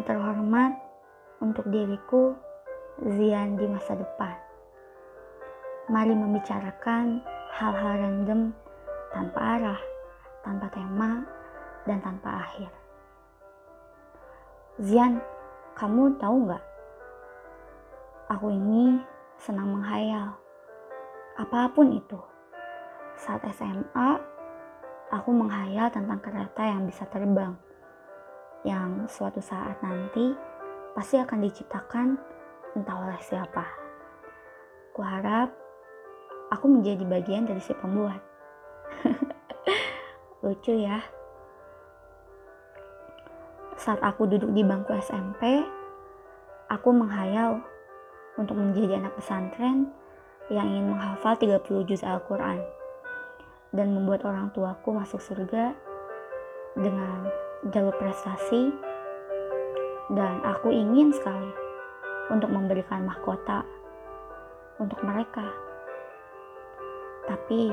yang terhormat untuk diriku Zian di masa depan. Mari membicarakan hal-hal random tanpa arah, tanpa tema, dan tanpa akhir. Zian, kamu tahu nggak? Aku ini senang menghayal. Apa pun itu. Saat SMA, aku menghayal tentang kereta yang bisa terbang. Yang suatu saat nanti pasti akan diciptakan entah oleh siapa. Kuharap aku menjadi bagian dari si pembuat. Lucu ya. Saat aku duduk di bangku SMP, aku menghayal untuk menjadi anak pesantren yang ingin menghafal 30 juz Al-Quran dan membuat orang tuaku masuk surga dengan jalur prestasi dan aku ingin sekali untuk memberikan mahkota untuk mereka. Tapi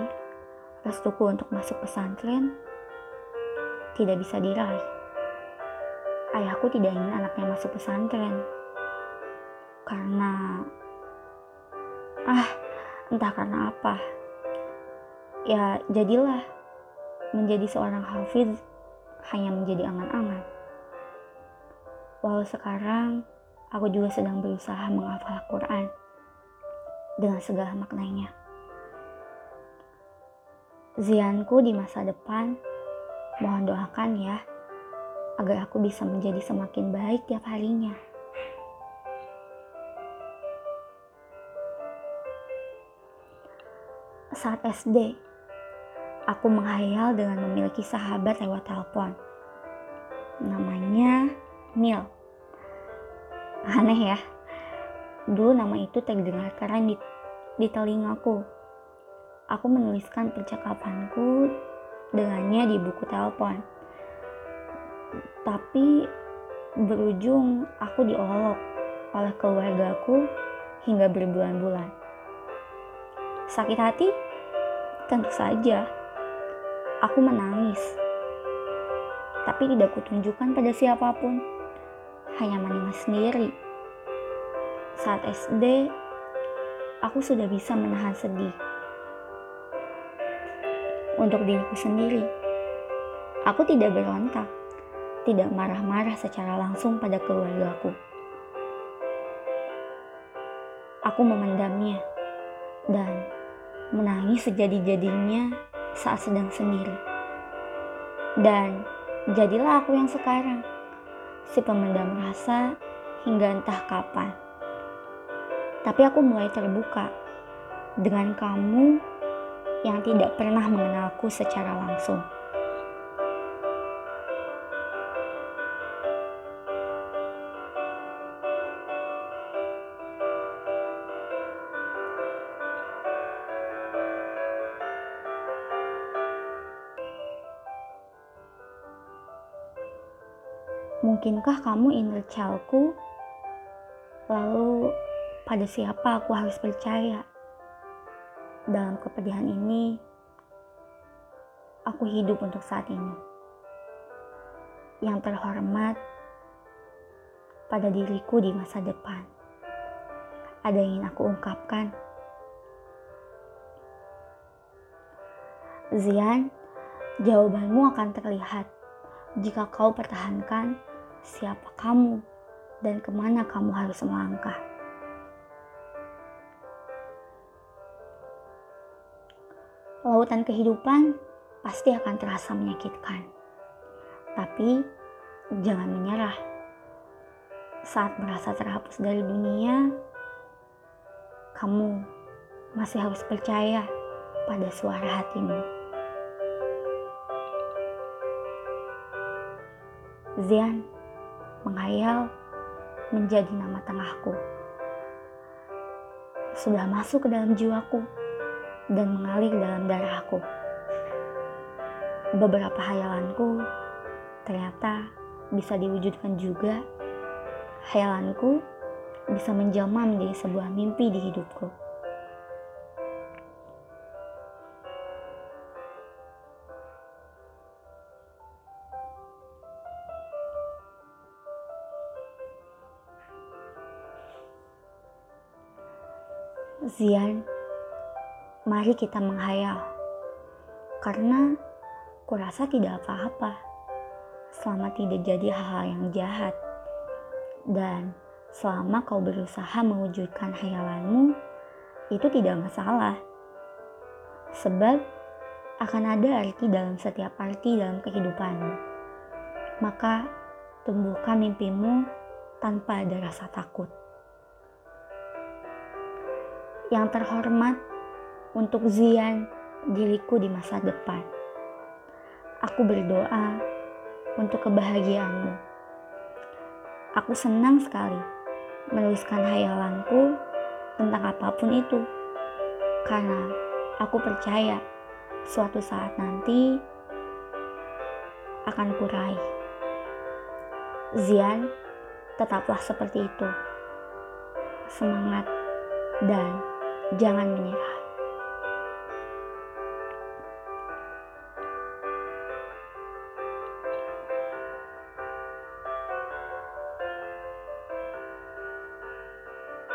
restuku untuk masuk pesantren tidak bisa diraih. Ayahku tidak ingin anaknya masuk pesantren karena ah entah karena apa. Ya jadilah menjadi seorang hafiz hanya menjadi angan-angan. Walau sekarang aku juga sedang berusaha menghafal Quran dengan segala maknanya. Zianku di masa depan, mohon doakan ya, agar aku bisa menjadi semakin baik tiap harinya. Saat SD, aku menghayal dengan memiliki sahabat lewat telepon. Namanya Mil. Aneh ya. Dulu nama itu terdengar keren di, di telingaku. Aku menuliskan percakapanku dengannya di buku telepon. Tapi berujung aku diolok oleh keluargaku hingga berbulan-bulan. Sakit hati? Tentu saja. Aku menangis. Tapi tidak kutunjukkan pada siapa pun. Hanya menangis sendiri. Saat SD, aku sudah bisa menahan sedih. Untuk diriku sendiri, aku tidak berontak, tidak marah-marah secara langsung pada keluargaku. Aku memendamnya dan menangis sejadi-jadinya saat sedang sendiri. Dan jadilah aku yang sekarang, si pemendam rasa hingga entah kapan. Tapi aku mulai terbuka dengan kamu yang tidak pernah mengenalku secara langsung. Mungkinkah kamu inner childku? Lalu pada siapa aku harus percaya? Dalam kepedihan ini, aku hidup untuk saat ini. Yang terhormat pada diriku di masa depan. Ada yang ingin aku ungkapkan. Zian, jawabanmu akan terlihat jika kau pertahankan siapa kamu dan ke mana kamu harus melangkah. Lautan kehidupan pasti akan terasa menyakitkan. Tapi jangan menyerah. Saat merasa terhapus dari dunia, kamu masih harus percaya pada suara hatimu. Zian menghayal menjadi nama tengahku. Sudah masuk ke dalam jiwaku dan mengalir dalam darahku. Beberapa hayalanku ternyata bisa diwujudkan juga. Hayalanku bisa menjelma menjadi sebuah mimpi di hidupku. Zian, mari kita menghayal. Karena kurasa tidak apa-apa selama tidak jadi hal-hal yang jahat. Dan selama kau berusaha mewujudkan hayalanmu, itu tidak masalah. Sebab akan ada arti dalam setiap arti dalam kehidupanmu. Maka tumbuhkan mimpimu tanpa ada rasa takut. Yang terhormat untuk Zian diriku di masa depan. Aku berdoa untuk kebahagiaanmu. Aku senang sekali menuliskan hayalanku tentang apa pun itu. Karena aku percaya suatu saat nanti akan kurai. Zian, tetaplah seperti itu. Semangat dan jangan menyerah.